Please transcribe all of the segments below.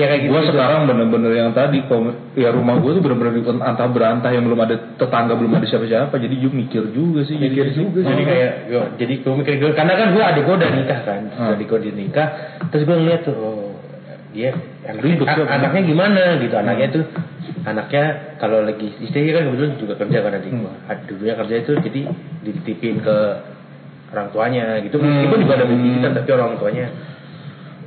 ya kayak gitu. Gue sekarang bener-bener yang tadi, ya rumah gue tuh bener-bener antah berantah yang belum ada tetangga, belum ada siapa-siapa, jadi gue mikir juga sih. mikir juga jadi kayak yo, jadi gue mikir gue karena kan gue adik gue udah nikah kan Hmm. adik gue udah nikah terus gue ngeliat tuh oh, dia anaknya, a- anaknya gimana gitu anaknya tuh anaknya kalau lagi istrinya kan kebetulan juga kerja kan adik gue Hmm. dulunya kerja itu jadi dititipin ke orang tuanya gitu Hmm. meskipun juga ada pendidikan tapi orang tuanya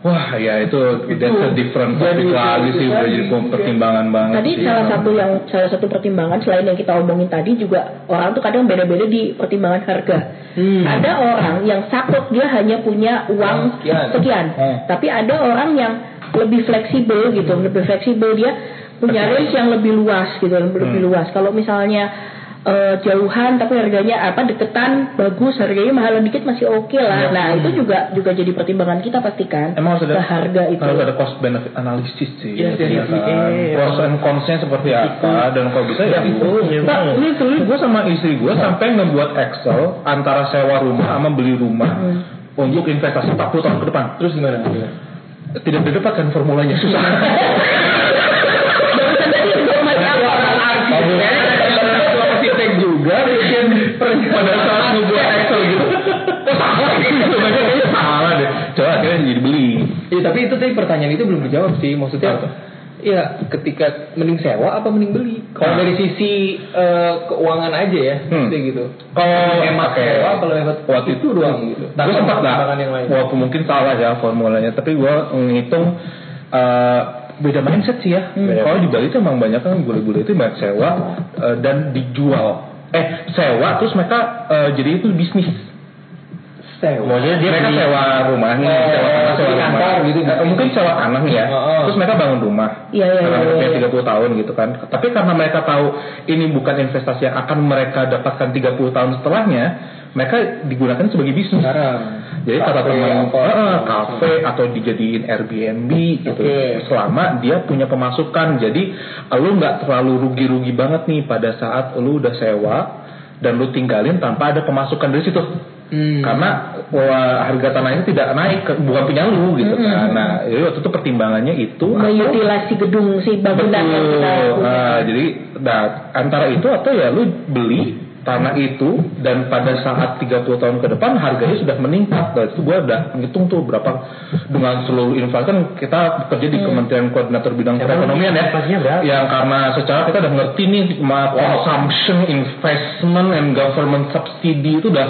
Wah, ya itu that's a different jadi topik itu- lagi sih, udah tadi. jadi pertimbangan banget Tadi sih. salah satu yang salah satu pertimbangan selain yang kita omongin tadi juga orang tuh kadang beda-beda di pertimbangan harga. Hmm. Ada orang yang sakit dia hanya punya uang Sekian. sekian, Hmm. tapi ada orang yang lebih fleksibel gitu, lebih fleksibel dia punya range yang lebih luas gitu, lebih, lebih Hmm. luas. Kalau misalnya eh, jauhan tapi harganya apa deketan bagus harganya mahal dikit masih oke lah. Iya. Nah itu juga juga jadi pertimbangan kita pastikan. Emang harus ada harga itu. harus ada cost benefit analisis sih. Iya, ya kan? VA. Pros and cons-nya seperti apa dan kalau bisa ya itu Nah, ini tuh gue sama istri gue sampai ngebuat Excel antara sewa rumah sama beli rumah untuk investasi 40 tahun ke depan. Terus gimana? Tidak didapatkan formulanya susah. Barusan tadi informasi apa? Juga bikin pada saat ngebuat Excel gitu. Oh, salah gitu, kayaknya salah deh. Coba akhirnya jadi beli. Iya tapi itu tadi pertanyaan itu belum dijawab sih maksudnya. Apa? Iya, ketika mending sewa apa mending beli? Kalau Nah. dari sisi eh, keuangan aja ya, Hmm. kayak gitu. Kalau hemat pakai- sewa, kalau hemat waktu itu doang gitu. gue sempat nggak walaupun mungkin salah ya formulanya tapi gue ngitung eh, beda mindset sih ya kalau di Bali itu emang banyak kan bule-bule itu banyak sewa eh, dan dijual eh sewa terus mereka eh, jadi itu bisnis Sewa. maksudnya dia mereka sewa rumah nih Oh, sewa tanah sewa rumah kantor gitu, Eh, bisnis. mungkin sewa tanah ya Oh, oh. terus mereka bangun rumah Iya, iya, iya, punya iya. 30 tahun gitu kan tapi karena mereka tahu ini bukan investasi yang akan mereka dapatkan 30 tahun setelahnya mereka digunakan sebagai bisnis Sekarang. Jadi kata Kafe, teman apa. "Eh, kafe atau dijadiin Airbnb gitu. Oke. Selama dia punya pemasukan. Jadi lu nggak terlalu rugi-rugi banget nih pada saat lu udah sewa dan lu tinggalin tanpa ada pemasukan dari situ. Hmm. Karena wah, harga tanahnya tidak naik, ke- bukan punya lu gitu kan. Nah, jadi waktu itu pertimbangannya itu Memutilasi gedung si bangunan yang kita Betul. Nah, jadi nah, antara itu atau ya lu beli tanah itu dan pada saat 30 tahun ke depan harganya sudah meningkat. Dan itu gua udah ngitung tuh berapa dengan seluruh inflasi kan kita kerja di Kementerian Koordinator Bidang Perekonomian ya. Yang karena secara kita udah ngerti nih consumption, investment and government subsidy itu udah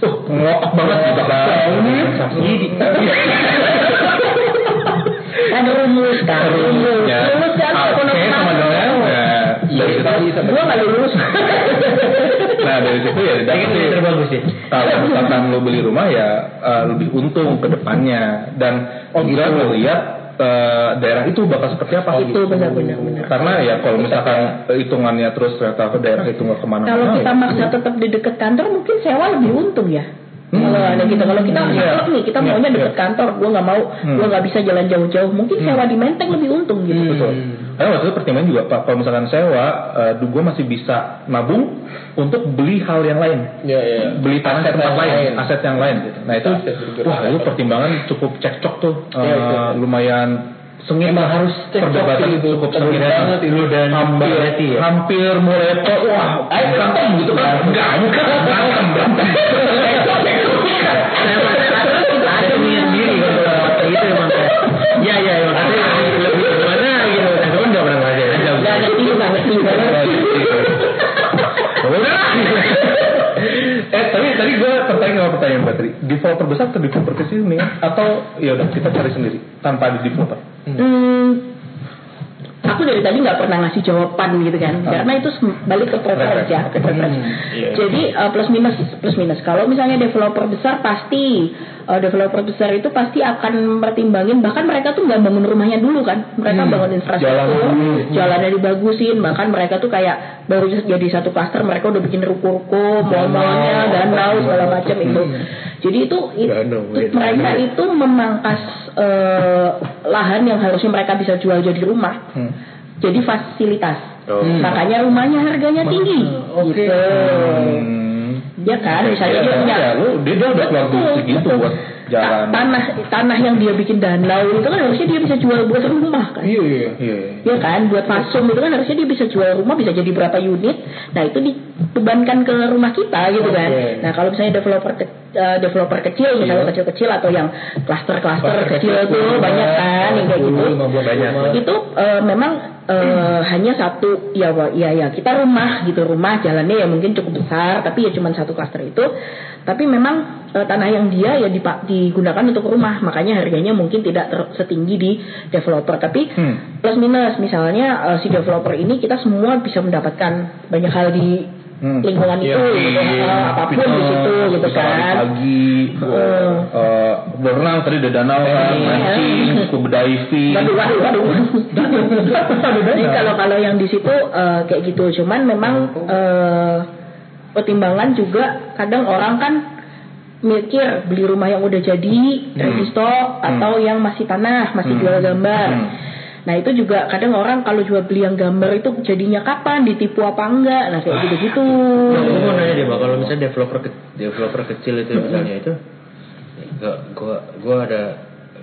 uh, ngotak banget gitu kan. subsidi Kan rumus kan rumus. Ya. Rumus kan ekonomi sama dengan ya, dari situ Gua nggak lulus. Dari situ ya dapat gitu sih. terbagus sih Kalau misalkan lo beli rumah ya eh, lebih untung ke depannya dan juga melihat eh, daerah itu bakal seperti apa. Itu benar-benar benar. Karena ya kalau misalkan hitungannya terus ternyata daerah itu nggak ke mana-mana. Kalau kita ya. maksa tetap di dekat kantor mungkin sewa lebih untung ya. Hmm. Kalau ada kita kalau kita Iya. saklek nih kita Iya, maunya iya. dekat kantor, gua nggak mau, Hmm. gua nggak bisa jalan jauh-jauh. Mungkin sewa di Menteng lebih untung gitu. Betul. Karena waktu itu pertimbangan juga Pak, kalau misalkan sewa, uh, gue masih bisa nabung untuk beli hal yang lain. Ya, ya. beli tanah Aset tempat yang lain, lain. aset yang lain gitu. Nah itu, Aset wah itu pertimbangan cukup cekcok tuh, Iya, Eh, itu. lumayan sengit Emang harus perdebatan itu. cukup sengit banget itu. dan hampir, berarti ya? hampir mureto, wah Ayo, berantem gitu kan? Enggak, bukan berantem, berantem. Kan emang ya ya lebih gimana gitu. Nah cuman pernah ngerasain ngerti, ngerti eh tapi tadi gue tertarik sama pertanyaan Mbak Tri. Developer besar atau developer kecil nih? Atau ya udah kita cari sendiri tanpa ada developer? Hmm, tadi nggak pernah ngasih jawaban gitu kan, karena itu balik ke preference ya, ke preference. Jadi uh, plus minus plus minus. Kalau misalnya developer besar pasti uh, developer besar itu pasti akan pertimbangin bahkan mereka tuh nggak bangun rumahnya dulu kan, mereka bangun infrastruktur, jalannya dibagusin, bahkan mereka tuh kayak baru jadi satu klaster mereka udah bikin ruko-ruko, mall-mallnya, danau segala macam itu. Jadi itu, itu mereka itu memangkas eh, lahan yang harusnya mereka bisa jual jadi rumah jadi fasilitas Oh. makanya rumahnya harganya tinggi Oke. gitu Hmm. ya kan misalnya dia Ya, punya ya, lu dia, udah keluar duit Betul, segitu betul. buat jalan. ta- tanah tanah yang dia bikin danau itu kan harusnya dia bisa jual buat rumah kan. Iya iya iya. Ya kan, buat fasum itu kan harusnya dia bisa jual rumah bisa jadi berapa unit. Nah itu dibebankan ke rumah kita gitu kan. Oke. Nah kalau misalnya developer ke- eh, developer kecil misalnya kecil-kecil atau yang klaster-klaster Klaster kecil tuh banyak kan yang kayak gitu. 10, 15 Banyak. Itu eh, memang eh, hanya satu ya ya ya kita rumah gitu rumah jalannya ya mungkin cukup besar tapi ya cuma satu klaster itu. Tapi memang eh, tanah yang dia ya dipa- digunakan untuk rumah makanya harganya mungkin tidak ter- setinggi di developer tapi Hmm. plus minus misalnya eh, si developer ini kita semua bisa mendapatkan banyak hal di Hmm. lingkungan itu Iya, gitu, iya. apa pun di situ gitu kan pagi, Heeh. eh, berenang tadi ada danau kan, mancing, scuba diving. Waduh, waduh, waduh. Jadi kalau kalau yang di situ eh, kayak gitu, cuman memang eh, pertimbangan juga kadang orang kan mikir beli rumah yang udah jadi ready stock atau yang masih tanah masih Hmm. jual gambar. Hmm. Nah itu juga kadang orang kalau jual beli yang gambar itu jadinya kapan ditipu apa enggak? Nah kayak gitu-gitu. Nah, gue mau nanya deh, kalau misalnya developer ke- developer kecil itu misalnya itu, gua gua gua ada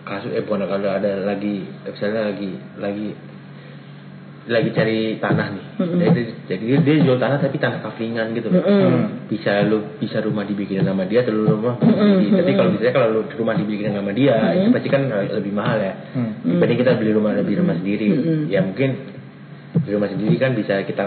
kasus eh bukan kalau ada lagi misalnya lagi lagi lagi cari tanah nih, Mm-mm. jadi, jadi dia, jual tanah tapi tanah kaflingan gitu loh. Mm-mm. Bisa lu bisa rumah dibikin nama dia, atau lu rumah Mm-mm, di- Tapi kalau misalnya kalau lu rumah dibikin nama dia, itu Mm-mm. pasti kan eh, lebih mahal ya. Hmm. Dibanding kita beli rumah beli rumah sendiri, Mm-mm. ya mungkin beli rumah sendiri kan bisa kita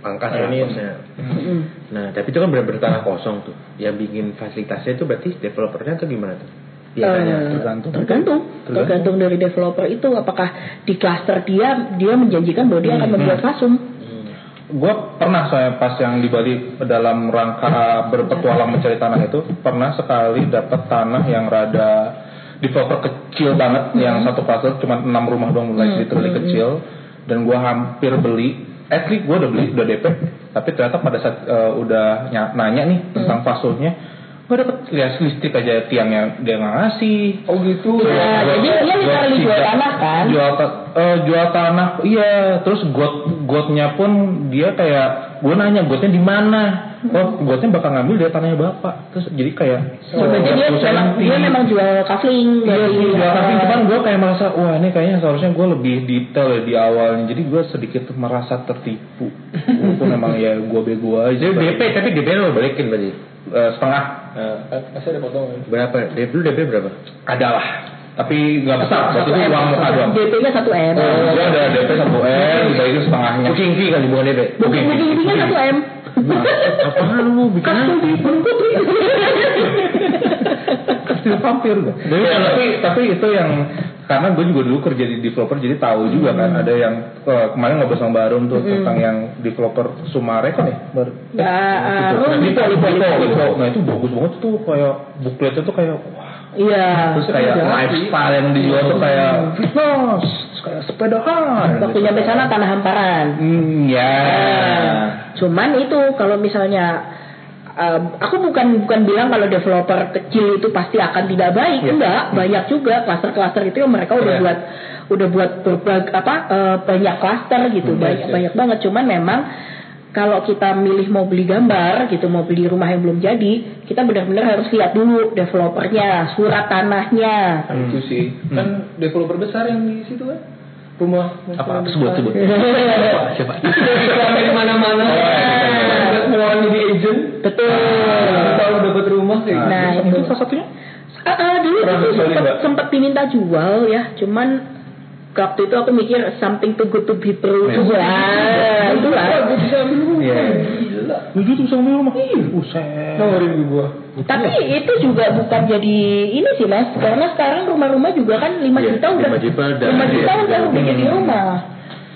pangkas lah Ini- kosnya. Mm-mm. Nah, tapi itu kan benar-benar tanah kosong tuh. Yang bikin fasilitasnya itu berarti developernya tuh gimana tuh? Eh, Biasanya. tergantung. tergantung. Tergantung. Dari developer itu apakah di cluster dia dia menjanjikan bahwa dia akan membuat fasum Gue pernah saya pas yang di Bali dalam rangka berpetualang mencari tanah itu pernah sekali dapat tanah yang rada developer kecil banget yang satu pasar cuma enam rumah doang mulai literally kecil. Dan gue hampir beli. Actually gue udah beli udah DP tapi ternyata pada saat eh, udah ny- nanya nih tentang fasulnya gue dapet lihat listrik aja tiangnya dia nggak ngasih Oh gitu. Iya, jadi dia literally jual tanah kan? Jual ta- eh, jual tanah, iya. Terus got gotnya pun dia kayak gue nanya gotnya di mana? Oh, gotnya bakal ngambil dari tanahnya bapak. Terus jadi kayak sebenarnya dia 30 memang senti. dia memang jual kafling Iya, dari iya, jual tapi cuman gue kayak merasa wah ini kayaknya seharusnya gue lebih detail ya di awalnya jadi gue sedikit merasa tertipu walaupun memang ya gue bego aja Jadi DP tapi DP lo balikin berarti. Eh, setengah Nah, Masih ada potongan. berapa? DP lu DP berapa? adalah tapi nggak besar satu berarti itu uang muka doang DP-nya satu M Oh, ada DP 1 M, dibagi setengahnya. Booking fee kali bukan DP. booking fee-nya satu M Apaan lu bikin kartu di vampir gue. tapi tapi itu yang karena gue juga dulu kerja di developer jadi tahu juga kan ada yang eh, kemarin ngobrol sama Barum tuh tentang yang developer Sumare kan ya Bar ya eh, Rum, Lipo, Lipo, Lipo, Lipo, Lipo. Nah itu bagus banget tuh kayak bukletnya tuh kayak wah. Iya. Terus kayak lifestyle yang dijual tuh kayak fitness, kayak sepedahan. waktu nyampe sana tanah hamparan. Hmm, ya. Nah, cuman itu kalau misalnya eh, aku bukan bukan bilang kalau developer kecil itu pasti akan tidak baik, Iya. enggak, banyak juga klaster-klaster itu yang mereka udah Iya. buat udah buat berbag, apa eh, banyak klaster gitu, Hmm, banyak iya. banyak banget. Cuman memang kalau kita milih mau beli gambar gitu, mau beli rumah yang belum jadi, kita benar-benar harus lihat dulu developernya, surat tanahnya. Itu sih. Kan developer besar yang di situ kan. Rumah Apa? Sebut, sebut. Siapa? Di mana-mana. Orang jadi agent. Betul. Tahu dapat rumah kayak gitu. Nah, itu itu. salah satunya. Ah, ah, dulu sekali sempat sempat diminta jual ya, cuman waktu itu aku mikir something too good to be true Iya. itu lah, itu lah. Gue bisa ambil rumah. Iya. Gila. Lu tuh bisa ngambil rumah. Buset. Nawarin gua. Tapi itu juga bukan jadi ini sih mas, karena sekarang rumah-rumah juga kan 5 Iya, juta udah 5 juta udah 5 juta udah udah jadi rumah.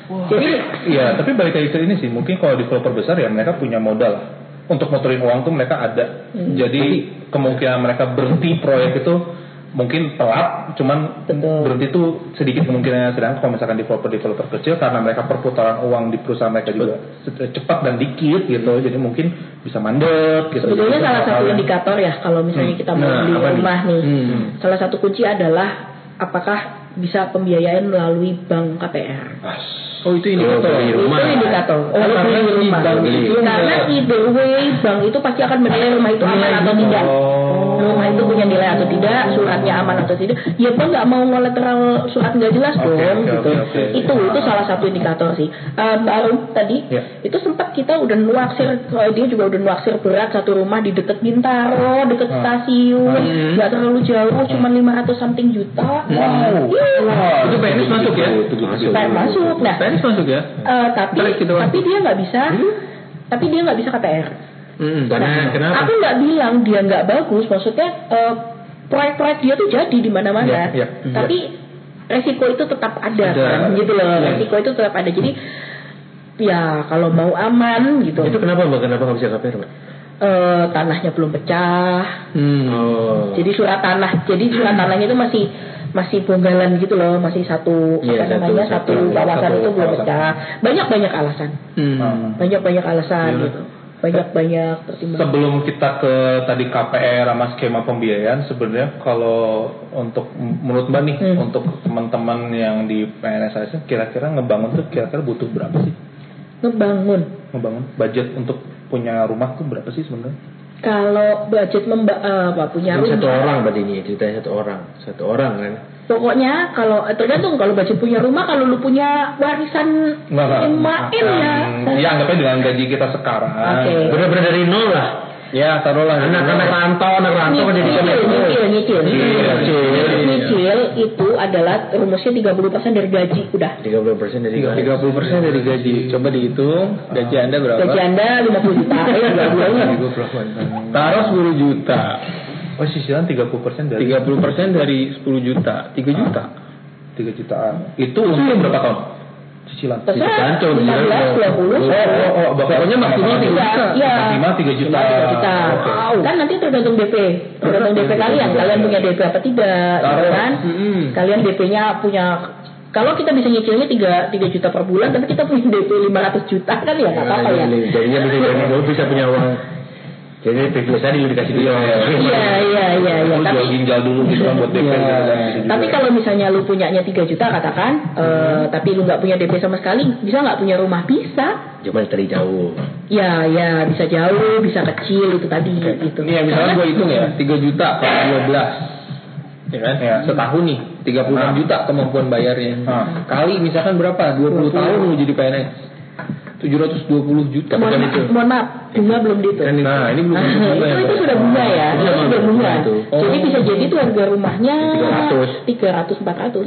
Jadi Iya, tapi balik lagi ke ini sih, mungkin kalau developer besar ya mereka punya modal. Untuk motorin uang tuh mereka ada. Jadi kemungkinan mereka berhenti proyek itu mungkin telat, cuman Betul. berhenti tuh sedikit kemungkinannya. Sedangkan kalau misalkan developer-developer kecil karena mereka perputaran uang di perusahaan mereka juga cepat dan dikit gitu, jadi mungkin bisa mandek gitu. sebetulnya Itu salah satu indikator ya kalau misalnya kita mau Nah, beli rumah nih, Hmm. salah satu kunci adalah apakah bisa pembiayaan melalui bank KPR. As. Oh itu indikator rumah. Itu indikator. Oh, Kalau karena beli rumah. bank itu Karena way bank itu pasti akan menilai rumah itu aman atau tidak. Oh. Rumah itu punya nilai atau tidak, suratnya aman atau tidak. Ya bang nggak mau kolateral surat nggak jelas Oke, dong oke, gitu. oke, oke. Itu itu salah satu indikator sih. Eh, Mbak Arum tadi Ya. itu sempat kita udah nuaksir, eh, dia juga udah nuaksir berat satu rumah di deket Bintaro, deket Ah. stasiun, nggak terlalu jauh, cuma 500 something juta. Wow. Iya. Wow. Itu PNS masuk ya? Supaya masuk. Nah, PNS masuk ya? eh, tapi gitu, Bang. tapi dia nggak bisa, tapi dia nggak bisa KPR. Hmm, karena Nah, kenapa? Aku nggak bilang dia nggak bagus, maksudnya eh, proyek-proyek dia tuh jadi di mana-mana. Iya, iya, Tapi resiko itu tetap ada, Ada. kan, gitu loh. Resiko itu tetap ada. Jadi ya kalau mau aman gitu, Itu kenapa mbak? Kenapa nggak bisa KPR mbak? eh, tanahnya belum pecah. Hmm. Oh. Jadi surat tanah, jadi surat tanahnya itu masih masih bonggalan gitu loh, masih satu Iya, apa satu- namanya satu- satu, kawasan satu itu belum pecah. Banyak banyak alasan, Hmm. banyak banyak alasan Iya. gitu, banyak banyak pertimbangan. Sebelum kita ke tadi KPR sama skema pembiayaan, sebenarnya kalau untuk menurut Mbak nih, Hmm. untuk teman-teman yang di PNS ASN, kira-kira ngebangun tuh kira-kira butuh berapa sih? Ngebangun. Ngebangun budget untuk punya rumah tuh berapa sih sebenarnya? Kalau budget memba eh, apa punya rumah, satu orang berarti ini ceritanya satu orang, satu orang kan? Pokoknya kalau eh, tergantung kalau budget punya rumah, kalau lu punya warisan emak ya. Hmm, ya anggapnya dengan gaji kita sekarang. Oke. Bener-bener dari nol lah. Ya taruhlah Anak-anak rantau, anak rantau kan jadi Nyicil, nyicil, nyicil, Nyicil. Nyicil itu adalah rumusnya 30% dari gaji udah. 30 persen dari gaji. 30 persen dari gaji. Coba dihitung gaji anda berapa? Gaji anda 50 juta, eh 30 Taruh 10 juta. Oh cicilan 30% dari 30 persen dari 10 juta. 3 juta. 3 jutaan. Itu untuk berapa tahun? Cicilan. Cicilan, 15, 20. Oh, oh, oh, pokoknya maksimal 3 juta. Iya. Maksimal 3 juta. Maksimal 3 juta. Oke. Kan nanti tergantung DP. Tergantung DP kalian. Kalian punya DP apa tidak, gitu kan? Kalian DP-nya punya kalau kita bisa nyicilnya 3, 3 juta per bulan, tapi kita punya DP 500 juta kan ya nggak apa-apa ya. Jadinya bisa bisa punya uang. Jadi privilege tadi lu dikasih dia. Iya, iya, iya, iya. Jual Tapi ginjal dulu gitu kan buat DP. gitu bisa juga. tapi kalau misalnya lu punyanya 3 juta katakan, eh, tapi lu nggak punya DP sama sekali, bisa nggak punya rumah? Bisa. Cuma dari jauh. Ya, ya bisa jauh, bisa kecil itu tadi gitu. Ini ya misalnya gue hitung ya 3 juta per 12 ya kan Ya. setahun nih 36 Ah. juta kemampuan bayarnya Ah. kali misalkan berapa 20 tahun lu jadi PNS 720 juta mohon, kan maaf, itu mohon maaf, bunga belum dihitung. nah ini belum Nah, masuk bunga ya itu, itu sudah bunga ya, itu Iya, sudah bunga. itu. Jadi bisa jadi tuh harga rumahnya 300. 300 400.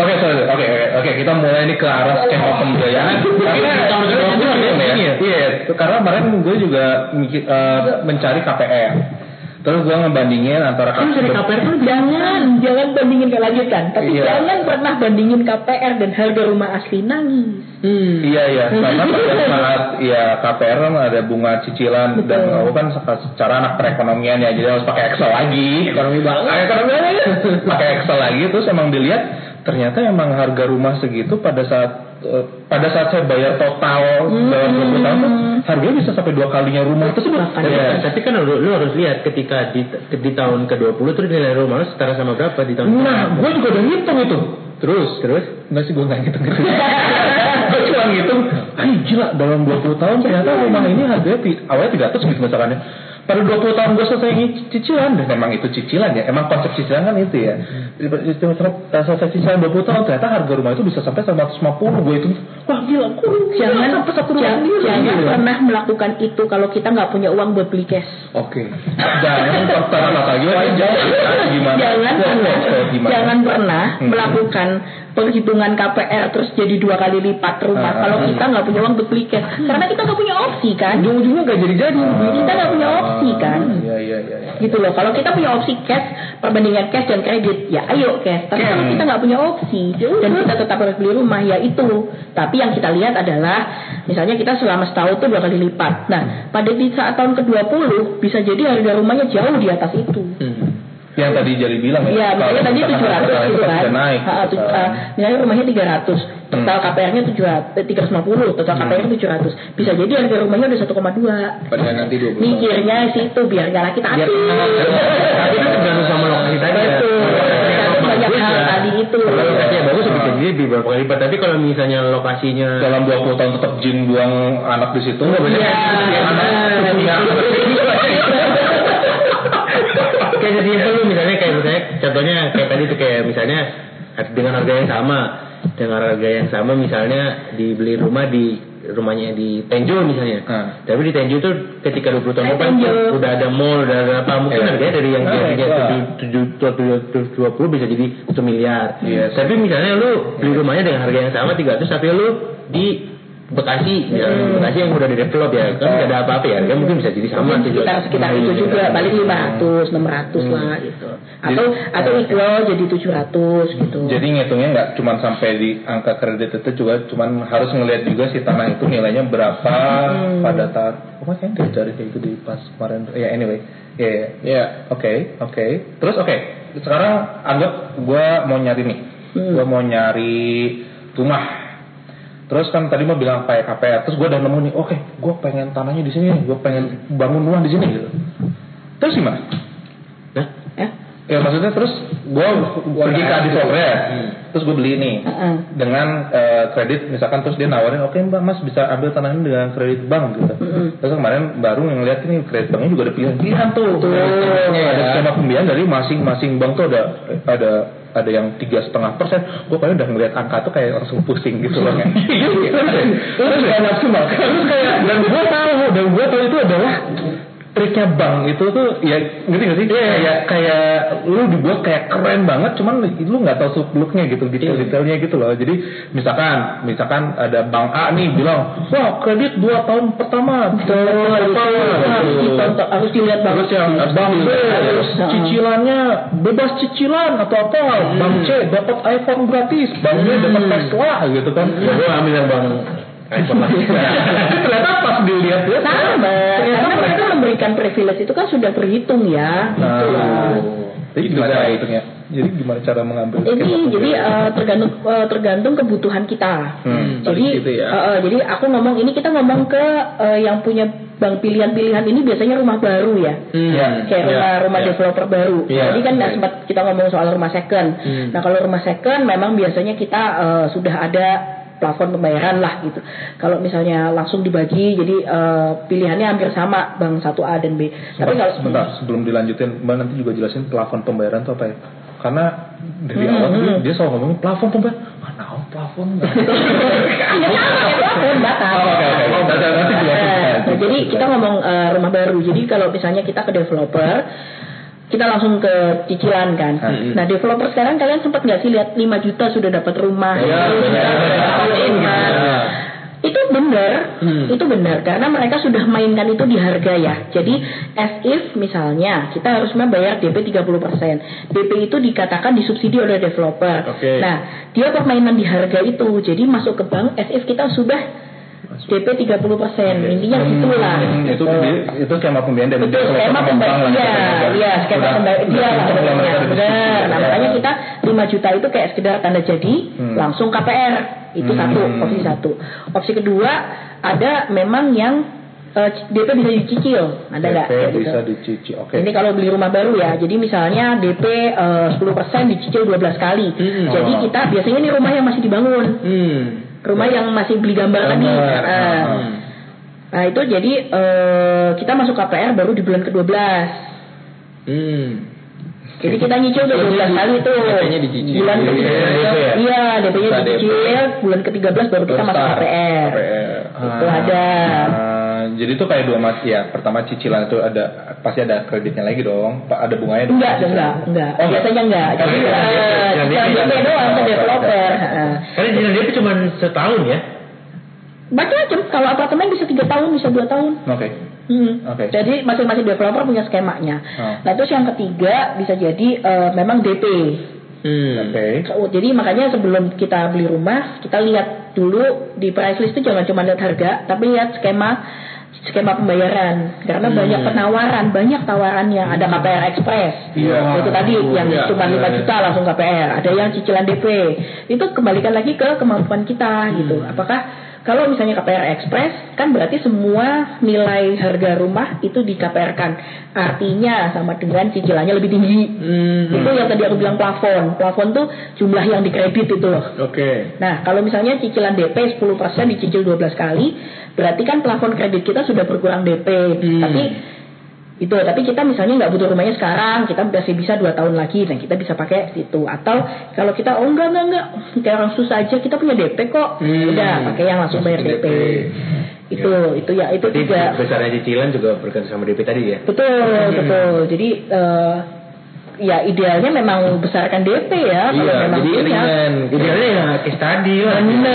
Oke, sorry. Oke, oke, oke. Kita mulai nih ke arah skema pembiayaan. Depan Iya, ini ya? Iya, karena kemarin gue juga eh, mencari KPR. Terus gue ngebandingin antara Kan dari KPR kan jangan, jangan bandingin ke lanjutan, tapi Iya. jangan pernah bandingin KPR dan harga rumah asli nangis. hmm. Iya iya, karena pada saat ya KPR kan ada bunga cicilan dan Betul. aku kan secara anak perekonomian ya, jadi harus pakai Excel lagi. Ekonomi banget. Ekonomi banget. pakai Excel lagi terus emang dilihat ternyata emang harga rumah segitu pada saat eh, pada saat saya bayar total dalam 20 tahun tuh harganya bisa sampai dua kalinya rumah tersebut. Tapi, Iya. tapi kan lu, lu harus lihat ketika di, di tahun ke-20 tuh nilai rumah lu setara sama berapa di tahun Nah, gue juga udah ngitung itu. Terus, terus Enggak sih gue nggak ngitung gitu. gue cuma ngitung, ay gila dalam 20 tahun ternyata rumah ini harganya awalnya 300 gitu misalkan Pada 20 tahun gue selesai cicilan dan memang itu cicilan ya. Emang konsep cicilan kan itu ya. Itu selesai cicilan 20 tahun ternyata harga rumah itu bisa sampai 150 gue itu. Wah gila, gue Jangan, sampai satu rumah jangan, sendiri. jangan gitu. pernah melakukan itu kalau kita nggak punya uang buat beli cash. Oke. Jangan pernah? Gimana? Jangan Wah, pernah, jangan pernah Hmm. melakukan perhitungan KPR terus jadi dua kali lipat rumah Ah, kalau ah. kita nggak punya uang buat beli cash. Karena kita nggak punya opsi kan. ujung-ujungnya gak jadi-jadi Kita nggak punya opsi kan. Iya iya iya. iya. gitu loh. Kalau kita punya opsi cash, perbandingan cash dan kredit, ya ayo cash. Tapi kalau kita nggak punya opsi dan kita tetap harus beli rumah, ya itu. Tapi yang kita lihat adalah, misalnya kita selama setahun tuh dua kali lipat. Nah, pada di saat tahun ke-20 bisa jadi harga rumahnya jauh di atas itu. Yang tadi jadi bilang Iya, misalnya tadi 700 gitu kan. Naik. Ha, tu- uh, misalnya rumahnya 300, total KPR-nya 700, eh, 350, total KPR-nya 700. Bisa jadi harga rumahnya udah 1,2. Padahal nanti 20 tahun. Mikirnya situ biar nggak laki tapi tapi itu tergantung sama lokasi tadi ya. Banyak hal ya. tadi itu. Lokasinya bagus bisa jadi lebih berapa kali lipat. Tapi kalau misalnya lokasinya dalam 20 tahun tetap jin buang anak di situ nggak Iya, benar. benar. Anak punya anak di situ. Kayak sesimpel lu misalnya kayak misalnya contohnya kayak tadi tuh kayak misalnya dengan harga yang sama dengan harga yang sama misalnya dibeli rumah di rumahnya di Tenjo misalnya Hmm. tapi di Tenjo tuh ketika 20 tahun depan udah ada mall udah ada apa mungkin Iya. harganya dari yang biasanya iya. tujuh tujuh dua puluh bisa jadi satu miliar Yes. tapi misalnya lu beli rumahnya dengan harga yang sama 300 tapi lu di Bekasi, ya, Bekasi yang udah di develop ya kan nggak ada apa-apa ya, harga mungkin bisa jadi sama Mungkin sekitar sekitar itu juga balik 500 600 lah gitu atau atau Iqbal jadi 700 gitu Jadi ngitungnya nggak cuma sampai di angka kredit itu juga cuman harus ngelihat juga si tanah itu nilainya berapa pada tahun. Oh dia cari kayak gitu di pas kemarin. Ya anyway, ya ya. Ya. Oke oke. Terus oke. Sekarang anggap gue mau nyari nih. Gue mau nyari rumah. Terus kan tadi mau bilang kayak KPR. Terus gue udah nemu nih. Oke, gue pengen tanahnya di sini. Gue pengen bangun rumah di sini gitu. Terus gimana? Nah, ya Ya maksudnya terus gue pergi ke Adi Software, terus gue beli nih Heeh. dengan eh, kredit misalkan terus dia nawarin oke mbak mas bisa ambil tanah ini dengan kredit bank gitu. Terus kemarin baru ngeliat ini kredit banknya juga ada pilihan-pilihan tuh. Ada skema pembiayaan dari masing-masing bank tuh ada ada ada yang tiga setengah persen. Gue kayaknya udah ngeliat angka tuh kayak langsung pusing gitu loh. terus kayak nafsu. Terus kayak dan gue tahu dan gue tahu itu adalah triknya bank itu tuh ya ngerti gak sih? Kayak kayak lu dibuat kayak keren banget cuman lu nggak tahu seluk-beluknya gitu detail-detailnya gitu loh. Jadi misalkan misalkan ada bank A nih bilang wah kredit dua tahun pertama harus harus dilihat bagus yang bank B Harus, uh-uh. cicilannya bebas cicilan atau apa? Bank C dapat iPhone gratis bank B dapat Tesla gitu kan. Gue ambil yang lah. Ternyata pas dilihat ya sama karena mereka memberikan privilege itu kan sudah terhitung ya gitu lah. Jadi gimana cara hitungnya? Jadi gimana cara mengambil Ini jadi eh, tergantung eh, tergantung kebutuhan kita. Hmm, jadi gitu ya. eh, eh, jadi aku ngomong ini kita ngomong ke eh, yang punya bank pilihan-pilihan ini biasanya rumah baru ya. Ya, Kayak ya, rumah rumah ya. developer baru. Iya, Jadi kan baik. sempat kita ngomong soal rumah second. Nah kalau rumah second memang biasanya kita eh, sudah ada plafon pembayaran lah gitu. Kalau misalnya langsung dibagi, jadi eh, pilihannya hampir sama bank 1A dan B. Tapi kalau sebentar sebelum dilanjutin Mbak nanti juga jelasin plafon pembayaran itu apa ya? Karena dari awal dia, dia selalu ngomongin plafon pembayaran. Mana oh, plafon? Oh. Nah, jadi kita ngomong eh, rumah baru. Jadi kalau misalnya kita ke developer, kita langsung ke cicilan kan. Nah developer sekarang kalian sempat nggak sih lihat 5 juta sudah dapat rumah, Iya, 10 juta benar. sudah dapat rumah. Iya. Itu benar, itu benar karena mereka sudah mainkan itu di harga ya. Jadi as if misalnya kita harus membayar DP 30%. DP itu dikatakan disubsidi oleh developer. Oke. Nah, dia permainan di harga itu. Jadi masuk ke bank as if kita sudah DP 30%. Intinya gitulah. Hmm, itu Gitu. itu skema pembiayaan dari developer skema lah, Iya, gitu. iya, skema udah Iya, lah Benar. Nah, Ya. makanya kita 5 juta itu kayak sekedar tanda jadi, Hmm. langsung KPR. Itu Hmm. satu, opsi satu. Opsi kedua, ada memang yang eh, DP bisa dicicil. Ada nggak? DP gitu. bisa dicicil. Oke. Ini kalau beli rumah baru ya, jadi misalnya DP eh, 10% dicicil 12 kali. Jadi Oh. kita biasanya ini rumah yang masih dibangun, Hmm. Rumah yang masih beli gambar lagi. Gambar, Eh, ah. Nah itu jadi eh, kita masuk KPR baru di bulan ke-12 Hmm. Jadi kita nyicil udah 12 kali itu. Bulan ke DP ya? Iya DP-nya Kita dicicil Bulan ke-13 baru kita Baru masuk start. KPR KPR. Itu ada Ah, jadi itu kayak dua mas ya. Pertama cicilan itu ada pasti ada kreditnya lagi dong. Pak ada bunganya dong. Enggak, enggak, enggak Oh, Biasanya enggak Jadi eh, cicilan DP doang ke Oh, oke, developer. Karena jiran dia cuma setahun ya. Macam-macam Kalau apartemen bisa 3 tahun, bisa 2 tahun Oke. Hmm. Oke. Jadi masing-masing developer punya skemanya. Oh. Nah terus yang ketiga bisa jadi eh, memang DP. Hmm. Oke. Oh, Jadi makanya sebelum kita beli rumah, kita lihat dulu di price list itu jangan cuma lihat harga, tapi lihat skema skema pembayaran. Karena banyak penawaran, banyak tawarannya. Ada KPR Express. Iya. Itu tadi yang Iya, cuma 5 iya, juta langsung KPR. Ada yang cicilan DP. Itu kembalikan lagi ke kemampuan kita gitu. Apakah kalau misalnya KPR Express kan berarti semua nilai harga rumah itu di KPR-kan. Artinya sama dengan cicilannya lebih tinggi. Hmm. Itu yang tadi aku bilang plafon. Plafon tuh jumlah yang dikredit itu loh. Oke. Nah, kalau misalnya cicilan DP 10% dicicil 12 kali, berarti kan plafon kredit kita sudah berkurang DP. Hmm. Tapi itu tapi kita misalnya nggak butuh rumahnya sekarang kita masih bisa dua tahun lagi dan kita bisa pakai situ. Atau kalau kita oh enggak enggak enggak. Kayak orang susah aja kita punya DP kok. Hmm. udah pakai yang langsung bayar DP, itu itu ya itu Jadi juga. besarnya cicilan juga bergantung sama DP tadi ya. betul betul. Jadi eh, ya idealnya memang besarkan DP ya kalau Iya, memang jadi punya. ringan. Idealnya ya case tadi lah. Idealnya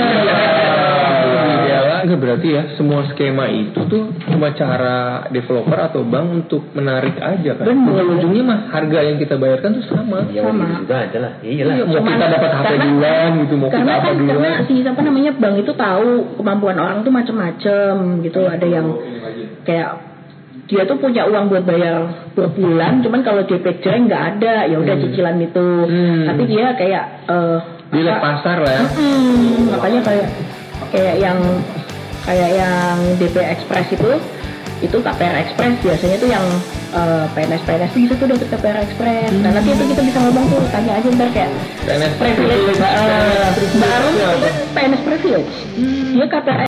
enggak berarti ya semua skema itu tuh cuma cara developer atau bank untuk menarik aja kan. Bener. Ujung-ujungnya mah harga yang kita bayarkan tuh sama. Ya Sama. juga ada lah. Iyalah. Iya, mau kita dapat HP karena- duluan gitu, mau kita karena apa kan karena duluan. si siapa namanya bank itu tahu kemampuan orang tuh macam-macam gitu ada yang kayak dia tuh punya uang buat bayar per bulan cuman kalau DP jreng nggak ada ya udah cicilan itu Hmm. tapi dia kayak eh, Dia lihat apa- pasar lah ya. Hmm, makanya kayak kayak yang kayak yang DP Express itu itu KPR Express biasanya tuh yang eh, PNS PNS tuh bisa tuh dapat KPR Express. Nah nanti itu kita bisa ngomong tuh tanya aja ntar kayak PNS privilege privilege. eh, baru itu kan PNS privilege. Dia KPR